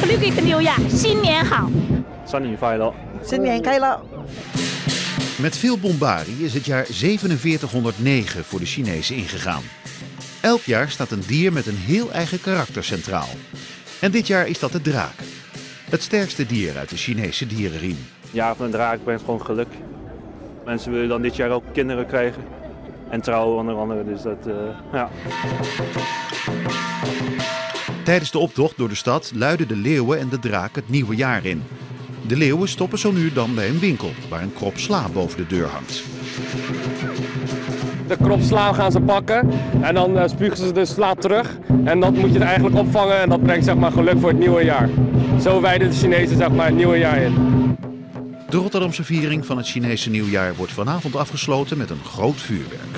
祝一个牛呀，新年好！新年快乐！新年快乐！ Met veel bombarie is het jaar 4709 voor de Chinezen ingegaan. Elk jaar staat een dier met een heel eigen karakter centraal. En dit jaar is dat de draak. Het sterkste dier uit de Chinese dierenriem. Jaar van de draak brengt gewoon geluk. Mensen willen dan dit jaar ook kinderen krijgen. En trouwen onder andere, dus dat, uh, ja. Tijdens de optocht door de stad luiden de leeuwen en de draak het nieuwe jaar in. De leeuwen stoppen zo nu dan bij een winkel waar een krop sla boven de deur hangt. De krop sla gaan ze pakken en dan uh, spugen ze de sla terug. En dat moet je er eigenlijk opvangen en dat brengt zeg maar, geluk voor het nieuwe jaar. Zo wijden de Chinezen zeg maar, het nieuwe jaar in. De Rotterdamse viering van het Chinese nieuwjaar wordt vanavond afgesloten met een groot vuurwerk.